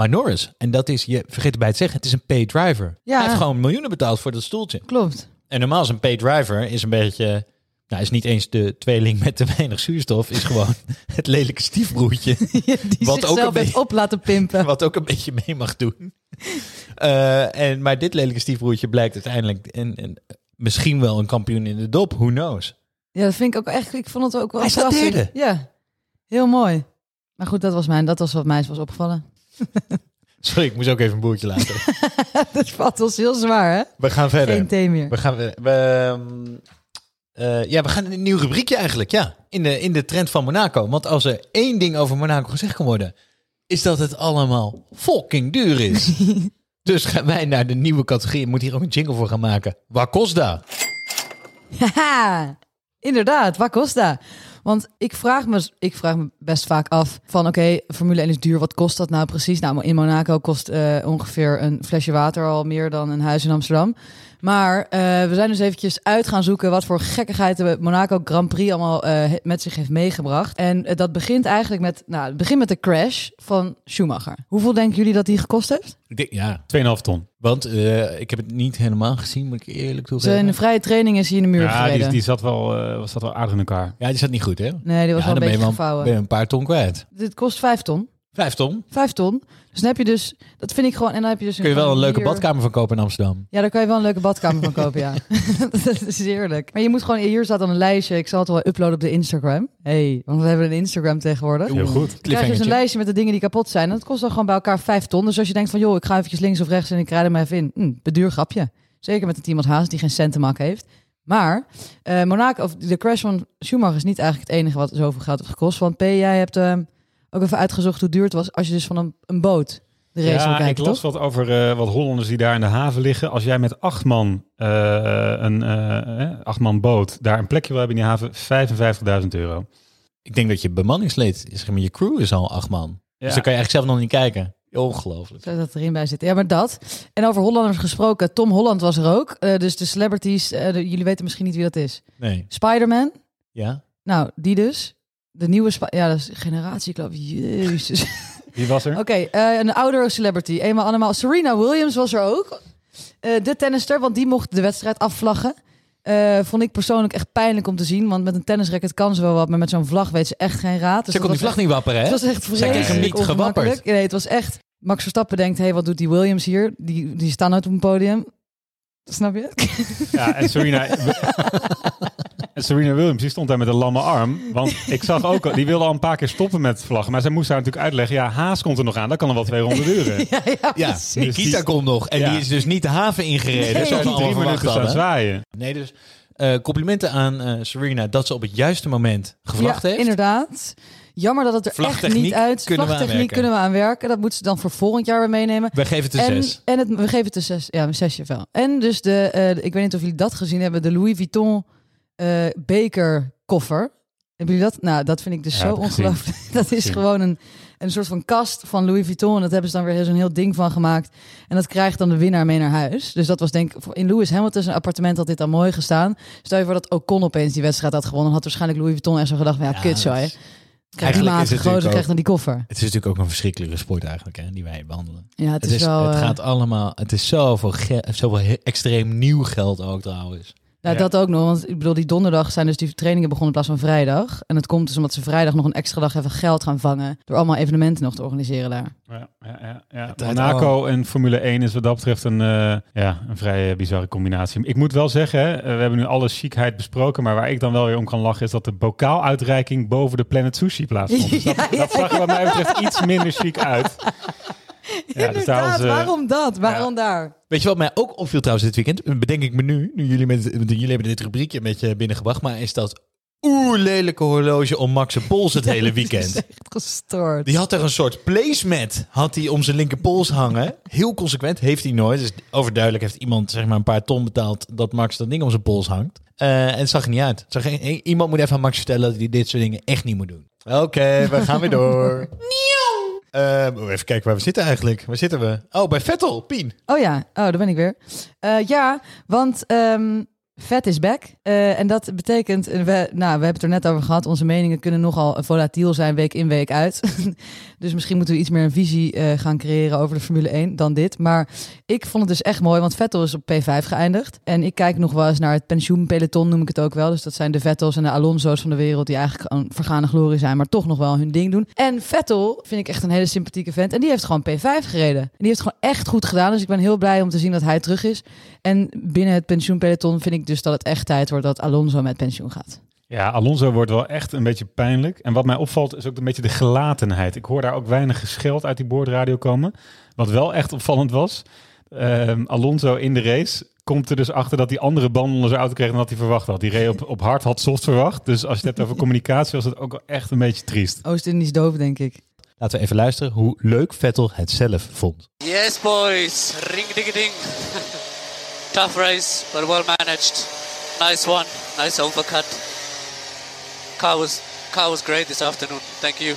Maar Norris, en dat is, je vergeet erbij te zeggen, het is een paid driver. Ja. Hij heeft gewoon miljoenen betaald voor dat stoeltje. Klopt. En normaal is een paid driver is een beetje, nou is niet eens de tweeling met te weinig zuurstof, is gewoon het lelijke stiefbroertje. Die Wat ook een beetje- op laten pimpen. Wat ook een beetje mee mag doen. Eh, en, maar dit lelijke stiefbroertje blijkt uiteindelijk en, en misschien wel een kampioen in de dop. Who knows? Ja, dat vind ik ook echt. Ik vond het ook wel. Hij staat verrassend. derde. Ja, heel mooi. Maar goed, dat was mijn. Dat was wat mij was opgevallen. Sorry, ik moest ook even een boertje laten. dat valt ons heel zwaar, hè? We gaan verder. Geen thee meer. We gaan, we, we, ehm, eh, ja, we gaan een nieuw rubriekje eigenlijk, ja. In de, in de trend van Monaco. Want als er één ding over Monaco gezegd kan worden, is dat het allemaal fucking duur is. dus gaan wij naar de nieuwe categorie. Ik moet hier ook een jingle voor gaan maken. Waar kost dat? Haha, inderdaad, wat kost dat? Want ik vraag me, ik vraag me best vaak af van oké, Formule 1 is duur. Wat kost dat nou precies? Nou, in Monaco kost eh, ongeveer een flesje water al meer dan een huis in Amsterdam. Maar eh, we zijn dus eventjes uit gaan zoeken wat voor gekkigheid de Monaco Grand Prix allemaal eh, met zich heeft meegebracht. En eh, dat begint eigenlijk met, nou, het begint met de crash van Schumacher. Hoeveel denken jullie dat die gekost heeft? Ik denk, ja, 2,5 ton. want eh, ik heb het niet helemaal gezien, moet ik eerlijk toegeven. Zijn vrije training is hij in de muur Ja, die, zat wel, eh, was dat wel aardig in elkaar. Ja, die zat niet goed, hè? Nee, die was ja, wel een beetje gevouwen. ben je een paar ton kwijt. Dit kost vijf ton. Vijf ton. Vijf ton. Dus dan heb je dus, dat vind ik gewoon, en dan heb je dus Kun je wel een leuke hier- badkamer van kopen in Amsterdam. Ja, daar kan je wel een leuke badkamer van kopen, ja. dat is heerlijk. Maar je moet gewoon, hier staat dan een lijstje. Ik zal het wel uploaden op de Instagram. hey, want we hebben een Instagram tegenwoordig. Heel goed. Dan krijg je dus een lijstje met de dingen die kapot zijn. En dat kost dan gewoon bij elkaar vijf ton. Dus als je denkt van, joh, ik ga eventjes links of rechts en ik rijd er maar even in. Hm, beduur grapje. Zeker met een team als Haas die geen cent te maken heeft. Maar eh, Monaco, of de crash van Schumacher is niet eigenlijk het enige wat zoveel geld heeft gekost. Want P, jij hebt eh, ook even uitgezocht hoe duur het was als je dus van een, een boot de race wil Ja, ik kijken, las toch? wat over eh, wat Hollanders die daar in de haven liggen. Als jij met acht man, eh, een eh, eh, acht man boot daar een plekje wil hebben in die haven, 55.000 euro. Ik denk dat je bemanningsleed, zeg maar, je crew is al acht man. Dus dan kan je eigenlijk zelf nog niet kijken. Ongelooflijk. Zou dat erin bij zitten. Ja, maar dat. En over Hollanders gesproken. Tom Holland was er ook. Eh, dus de celebrities. de- jullie weten misschien niet wie dat is. Nee. Spider-Man. Ja? Nou, die dus. De nieuwe... Spi- ja, dat is generatieklap. Jezus. Wie was er? Oké, eh, een oudere celebrity. Eenmaal allemaal. Serena Williams was er ook. Eh, de tennister, want die mocht de wedstrijd afvlaggen. Eh, vond ik persoonlijk echt pijnlijk om te zien. Want met een tennisracket kan ze wel wat. Maar met zo'n vlag weet ze echt geen raad. Dus Ze kon die vlag niet wapperen, hè? Het was echt Zij kreeg hem vreselijk niet gewapperd. Nee, het was echt... Max Verstappen denkt, hé, hey, wat doet die Williams hier? Die, die staan nooit op een podium. Snap je? Ja, en Serena, en Serena Williams die stond daar met een lamme arm. Want ik zag ook, al- die wilde al een paar keer stoppen met vlaggen. Maar zij moest haar natuurlijk uitleggen, ja, Haas komt er nog aan. Dat kan er wel twee ronden duren. ja, ja, Ja, precies. Nikita die- komt nog. En Ja. die is dus niet de haven ingereden. Nee. zoals we Drie allemaal minuten staan zwaaien. Nee, dus eh, complimenten aan eh, Serena dat ze op het juiste moment gevlacht ja, heeft. inderdaad. Jammer dat het er echt niet uit... kunnen we Vlagtechniek aanwerken. kunnen we aanwerken. Dat moeten ze dan voor volgend jaar weer meenemen. Wij geven het een en, zes. En het, we geven het een zes. Ja, een zesje wel. En dus de, eh, de- ik weet niet of jullie dat gezien hebben, de Louis Vuitton eh bekerkoffer. Hebben jullie dat? Nou, dat vind ik dus Ja, zo ongelooflijk. Dat is gewoon een, een soort van kast van Louis Vuitton. En dat hebben ze dan weer zo'n heel ding van gemaakt. En dat krijgt dan de winnaar mee naar huis. Dus dat was denk ik... In Lewis Hamilton zijn appartement had dit dan mooi gestaan. Stel je voor dat Ocon opeens die wedstrijd had gewonnen. had waarschijnlijk Louis Vuitton echt zo gedacht. Ja, Ja, kut zo, hè. is- Krijg die is maat groter, krijgt dan die koffer. Het is natuurlijk ook een verschrikkelijke sport eigenlijk, hè, die wij behandelen. Ja, het, Het, is, is, wel... het eh, gaat allemaal, het is zoveel, ge- zoveel extreem nieuw geld ook trouwens. Nou, Ja. dat ook nog. Want ik bedoel, die donderdag zijn dus die trainingen begonnen in plaats van vrijdag. En het komt dus omdat ze vrijdag nog een extra dag even geld gaan vangen. Door allemaal evenementen nog te organiseren daar. Ja, ja, ja, Monaco en Formule 1 is wat dat betreft een, eh, ja, een vrij eh, bizarre combinatie. Ik moet wel zeggen, hè, eh, we hebben nu alle chicheid besproken, maar waar ik dan wel weer om kan lachen is dat de bokaaluitreiking boven de Planet Sushi plaatsvond. Dus dat, Ja, ja, dat zag er wat mij betreft iets minder chic uit. Ja, dus Inderdaad, was, eh, waarom dat? Waarom daar? Weet je wat mij ook opviel trouwens dit weekend? Bedenk ik me nu, nu jullie, met, jullie hebben dit rubriekje een beetje binnengebracht, maar is dat oer lelijke horloge om Max Pols het hele weekend. is echt gestoord. Die had er een soort placemat had hij om zijn linkerpols hangen. Heel consequent heeft hij nooit. Dus overduidelijk heeft iemand zeg maar een paar ton betaald dat Max dat ding om zijn pols hangt. Eh, en het zag er niet uit. Zag iemand moet even aan Max vertellen dat hij dit soort dingen echt niet moet doen. Oké, we gaan weer door. Eh, even kijken waar we zitten eigenlijk. Waar zitten we? Oh, bij Vettel, Pien. Oh ja, oh, daar ben ik weer. Eh, ja, want ehm vet is back. Eh, en dat betekent, eh, we, nou, we hebben het er net over gehad, onze meningen kunnen nogal volatiel zijn week in, week uit. dus misschien moeten we iets meer een visie eh, gaan creëren over de Formule 1 dan dit. Maar ik vond het dus echt mooi, want Vettel is op P5 geëindigd. En ik kijk nog wel eens naar het pensioenpeloton, noem ik het ook wel. Dus dat zijn de Vettels en de Alonso's van de wereld die eigenlijk een vergane glorie zijn, maar toch nog wel hun ding doen. En Vettel vind ik echt een hele sympathieke vent. En die heeft gewoon P5 gereden. En die heeft gewoon echt goed gedaan. Dus ik ben heel blij om te zien dat hij terug is. En binnen het pensioenpeloton vind ik dus dat het echt tijd wordt dat Alonso met pensioen gaat. Ja, Alonso wordt wel echt een beetje pijnlijk. En wat mij opvalt is ook een beetje de gelatenheid. Ik hoor daar ook weinig gescheld uit die boordradio komen. Wat wel echt opvallend was. ehm, Alonso in de race komt er dus achter dat hij andere banden onder zijn auto kreeg dan dat hij verwacht had. Die reed op, op hard, had soft verwacht. Dus als je het hebt over communicatie was het ook wel echt een beetje triest. Oost-Indisch doof, denk ik. Laten we even luisteren hoe leuk Vettel het zelf vond. Yes, boys. Ring ding ding. Tough race, but well managed. Nice one. Nice overcut. Car was car was great this afternoon. Thank you.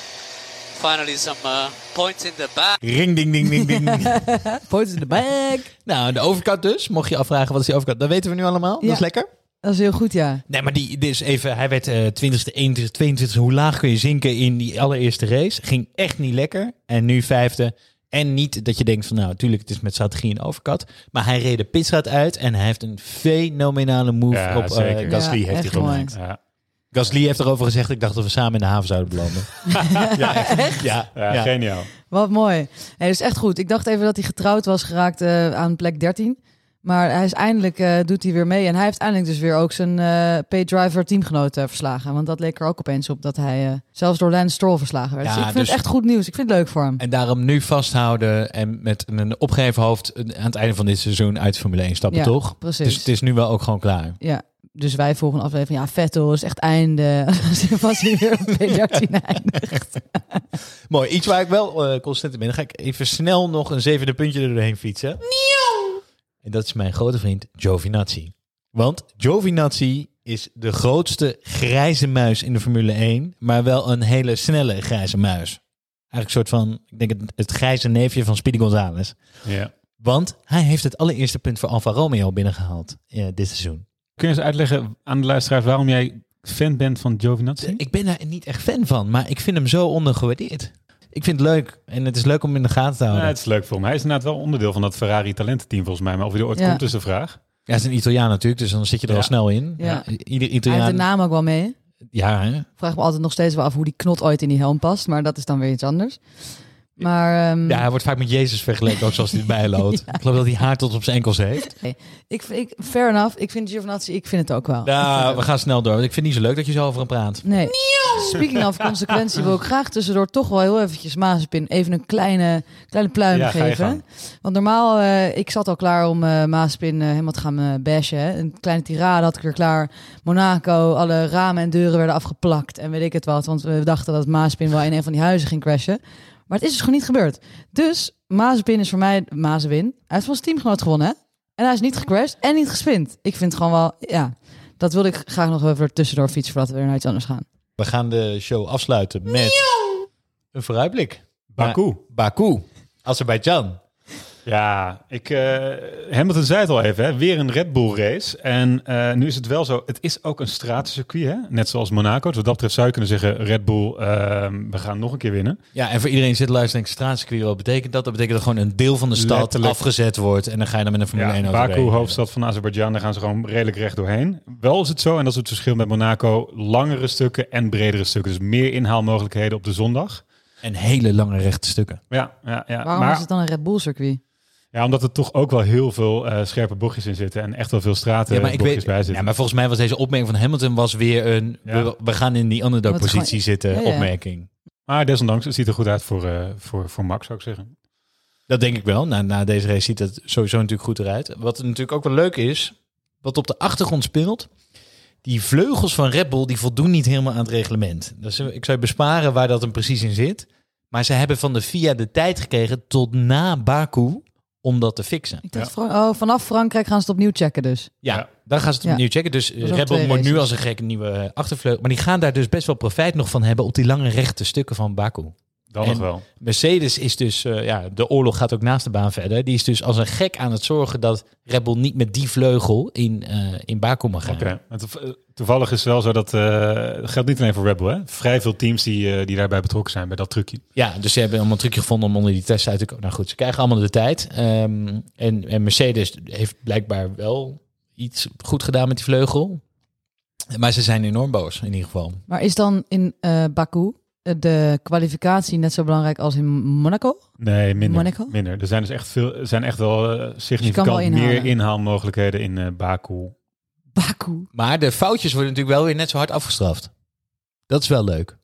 Finally, some uh, points in the back. Ring, ding, ding, ding, ding. Points in the bag. nou, de overkant dus. Mocht je afvragen, wat is die overkant? Dat weten we nu allemaal. Dat is lekker. Dat is heel goed, ja. Nee, maar die, dus even, hij werd eh 20ste, 21ste, 22ste. Hoe laag kun je zinken in die allereerste race? Ging echt niet lekker. En nu vijfde. En niet dat je denkt van, nou, natuurlijk, het is met strategie een overkat. Maar hij reed de pitstraat uit en hij heeft een fenomenale move Ja, op eh. Gasly. Ja, heeft hij gemaakt. Ja. Gasly heeft erover gezegd, ik dacht dat we samen in de haven zouden belanden. ja, echt. Ja, Ja, ja. geniaal. Wat mooi. Dat is echt goed. Ik dacht even dat hij getrouwd was geraakt eh, aan plek 13. Maar hij is eindelijk, eh, doet hij weer mee. En hij heeft eindelijk dus weer ook zijn eh P-Driver teamgenoot eh, verslagen. Want dat leek er ook opeens op dat hij zelfs door Lance Stroll verslagen werd. Ja, dus ik vind dus- het echt goed nieuws. Ik vind het leuk voor hem. En daarom nu vasthouden en met een opgeheven hoofd aan het einde van dit seizoen uit Formule 1 stappen, Ja, toch? precies. Dus het is nu wel ook gewoon klaar. Ja, dus wij volgen een aflevering. Ja, Vettel is echt einde. Was hij weer op P13 eindigt. Mooi. Iets waar ik wel constant in ben. Dan ga ik even snel nog een zevende puntje er doorheen fietsen. En dat is mijn grote vriend Giovinazzi. Want Giovinazzi is de grootste grijze muis in de Formule 1, maar wel een hele snelle grijze muis. Eigenlijk een soort van, ik denk het, het grijze neefje van Speedy Gonzales. Ja. Want hij heeft het allereerste punt voor Alfa Romeo binnengehaald eh, dit seizoen. Kun je eens uitleggen aan de luisteraars waarom jij fan bent van Giovinazzi? Ik ben daar niet echt fan van, maar ik vind hem zo ondergewaardeerd. Ik vind het leuk en het is leuk om in de gaten te Ja, houden. het is leuk voor hem. Hij is inderdaad wel onderdeel van dat Ferrari talententeam volgens mij. Maar of hij er ooit Ja. komt is de vraag. Ja, hij is een Italiaan natuurlijk, dus dan zit je er Ja. al snel in. Ja. Ieder Hij heeft de Italiaan. naam ook wel mee. Ja, hè? Vraag me altijd nog steeds wel af hoe die knot ooit in die helm past. Maar dat is dan weer iets anders. Maar ehm, ja, hij wordt vaak met Jezus vergeleken, ook zoals hij erbij loopt. Ik geloof dat hij haar tot op zijn enkels heeft. ik, ik, fair enough. Ik vind Giovinazzi, ik vind het ook wel. Nou, we gaan snel door. want Ik vind het niet zo leuk dat je zo over hem praat. Nee. Speaking of consequentie wil ik graag tussendoor toch wel heel eventjes Mazepin even een kleine, kleine pluim Ja, geven. Want normaal, eh, ik zat al klaar om eh Mazepin eh, helemaal te gaan bashen. Hè. Een kleine tirade had ik weer klaar. Monaco, alle ramen en deuren werden afgeplakt en weet ik het wat. Want we dachten dat Mazepin wel in een van die huizen ging crashen. Maar het is dus gewoon niet gebeurd. Dus Mazepin is voor mij Mazepin. Hij heeft van zijn teamgenoot gewonnen. Hè? En hij is niet gecrashed en niet gespind. Ik vind het gewoon wel, ja... Dat wilde ik graag nog even er tussendoor fietsen voordat we weer naar iets anders gaan. We gaan de show afsluiten met een vooruitblik. Baku. Baku. Azerbeidzjan. Ja, ik, eh, Hamilton zei het al even, hè? weer een Red Bull race. En eh, nu is het wel zo, het is ook een stratencircuit, hè? net zoals Monaco. Dus wat dat betreft zou je kunnen zeggen, Red Bull, ehm, we gaan nog een keer winnen. Ja, en voor iedereen zit luisteren en straatcircuit, wat betekent dat? Dat betekent dat gewoon een deel van de stad Letterlijk. afgezet wordt en dan ga je dan met een Formule Ja, 1 auto Baku, hoofdstad van Azerbeidzjan, daar gaan ze gewoon redelijk recht doorheen. Wel is het zo, en dat is het verschil met Monaco, langere stukken en bredere stukken. Dus meer inhaalmogelijkheden op de zondag. En hele lange rechte stukken. Ja, ja, ja. Waarom maar, is het dan een Red Bull circuit? Ja, omdat er toch ook wel heel veel eh, scherpe bochtjes in zitten en echt wel veel straten Ja, maar ik bochtjes weet, bij zitten. ja, maar volgens mij was deze opmerking van Hamilton was weer een Ja. we, we gaan in die underdog gewoon- positie zitten Ja, ja. opmerking. Maar desondanks, het ziet er goed uit voor, eh, voor, voor Max, zou ik zeggen. Dat denk ik wel. Na, na deze race ziet het sowieso natuurlijk goed eruit. Wat natuurlijk ook wel leuk is, wat op de achtergrond speelt. Die vleugels van Red Bull die voldoen niet helemaal aan het reglement. Dus ik zou je besparen waar dat hem precies in zit. Maar ze hebben van de FIA de tijd gekregen tot na Baku om dat te fixen. Ik dacht, Fran- oh, vanaf Frankrijk gaan ze het opnieuw checken dus. Ja, Ja. dan gaan ze het Ja. opnieuw checken. Dus Bull twee moet nu als een gekke nieuwe eh, achtervleugel. Maar die gaan daar dus best wel profijt nog van hebben op die lange rechte stukken van Baku. Dan En- nog wel. Mercedes is dus, eh, ja, de oorlog gaat ook naast de baan verder. Die is dus als een gek aan het zorgen dat Red Bull niet met die vleugel in, eh, in Baku mag gaan. Oké. Eh, Toevallig is het wel zo dat, eh dat geldt niet alleen voor Red Bull, hè. Vrij veel teams die, eh, die daarbij betrokken zijn bij dat trucje. Ja, dus ze hebben allemaal een trucje gevonden om onder die test uit te komen. Nou goed, ze krijgen allemaal de tijd. Ehm, en, en Mercedes heeft blijkbaar wel iets goed gedaan met die vleugel. Maar ze zijn enorm boos in ieder geval. Maar is dan in eh, Baku de kwalificatie net zo belangrijk als in Monaco? Nee, minder. Monaco? minder. Er zijn dus echt veel, er zijn echt wel wel significant inhalen. meer inhaalmogelijkheden in eh Baku. Baku. Maar de foutjes worden natuurlijk wel weer net zo hard afgestraft. Dat is wel leuk.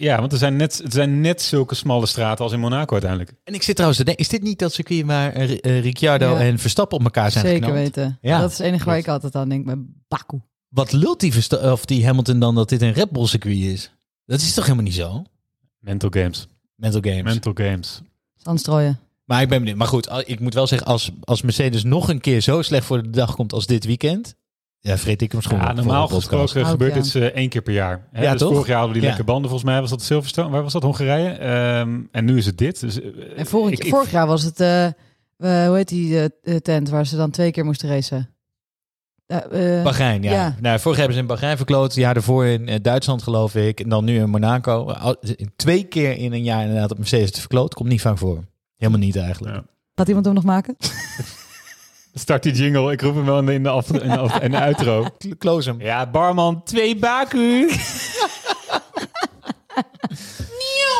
Ja, want er zijn, net, er zijn net zulke smalle straten als in Monaco uiteindelijk. En ik zit trouwens te denken, is dit niet dat circuit waar eh, eh, Ricciardo Ja. en Verstappen op elkaar zijn Zeker geknald? weten. Ja, dat is het enige waar ik altijd aan denk bij Baku. Wat lult die, Versta- of die Hamilton dan dat dit een Red Bull circuit is? Dat is toch helemaal niet zo? Mental games. Mental games. Mental games. Zandstrooien. Maar ik ben benieuwd. Maar goed, ik moet wel zeggen, als, als Mercedes nog een keer zo slecht voor de dag komt als dit weekend, Ja, vreet ik hem schoon. Ja, normaal gesproken Ook, gebeurt ja. dit eh, één keer per jaar. Hè? Ja, dus toch? vorig jaar hadden we die Ja. lekke banden. Volgens mij was dat Silverstone. Waar was dat? Hongarije. Ehm, en nu is het dit. Dus, eh, En vorig, ik- ik- vorig jaar was het, eh, eh, hoe heet die tent waar ze dan twee keer moesten racen? Eh, Bahrein, ja. ja. Nou, vorig jaar hebben ze in Bahrein verkloot. Het jaar daarvoor in eh, Duitsland, geloof ik. En dan nu in Monaco. Twee keer in een jaar inderdaad op Mercedes te verkloot. Komt niet vaak voor. Helemaal niet eigenlijk. Ja. Gaat iemand hem nog maken? Start die jingle. Ik roep hem wel in de, in de, af, in de, af- in de outro. Close hem. Ja, barman, twee baku.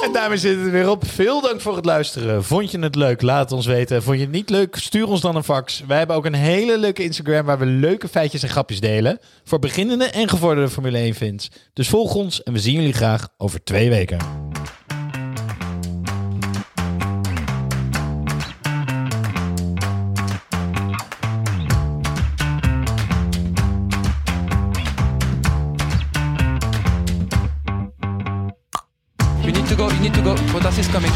En daarmee zit het weer op. Veel dank voor het luisteren. Vond je het leuk? Laat ons weten. Vond je het niet leuk? Stuur ons dan een fax. Wij hebben ook een hele leuke Instagram waar we leuke feitjes en grapjes delen. Voor beginnende en gevorderde Formule 1 fans. Dus volg ons en we zien jullie graag over twee weken. Is coming.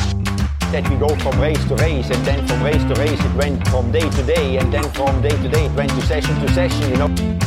That we go from race to race, and then from race to race it went from day to day, and then from day to day it went to session to session, you know.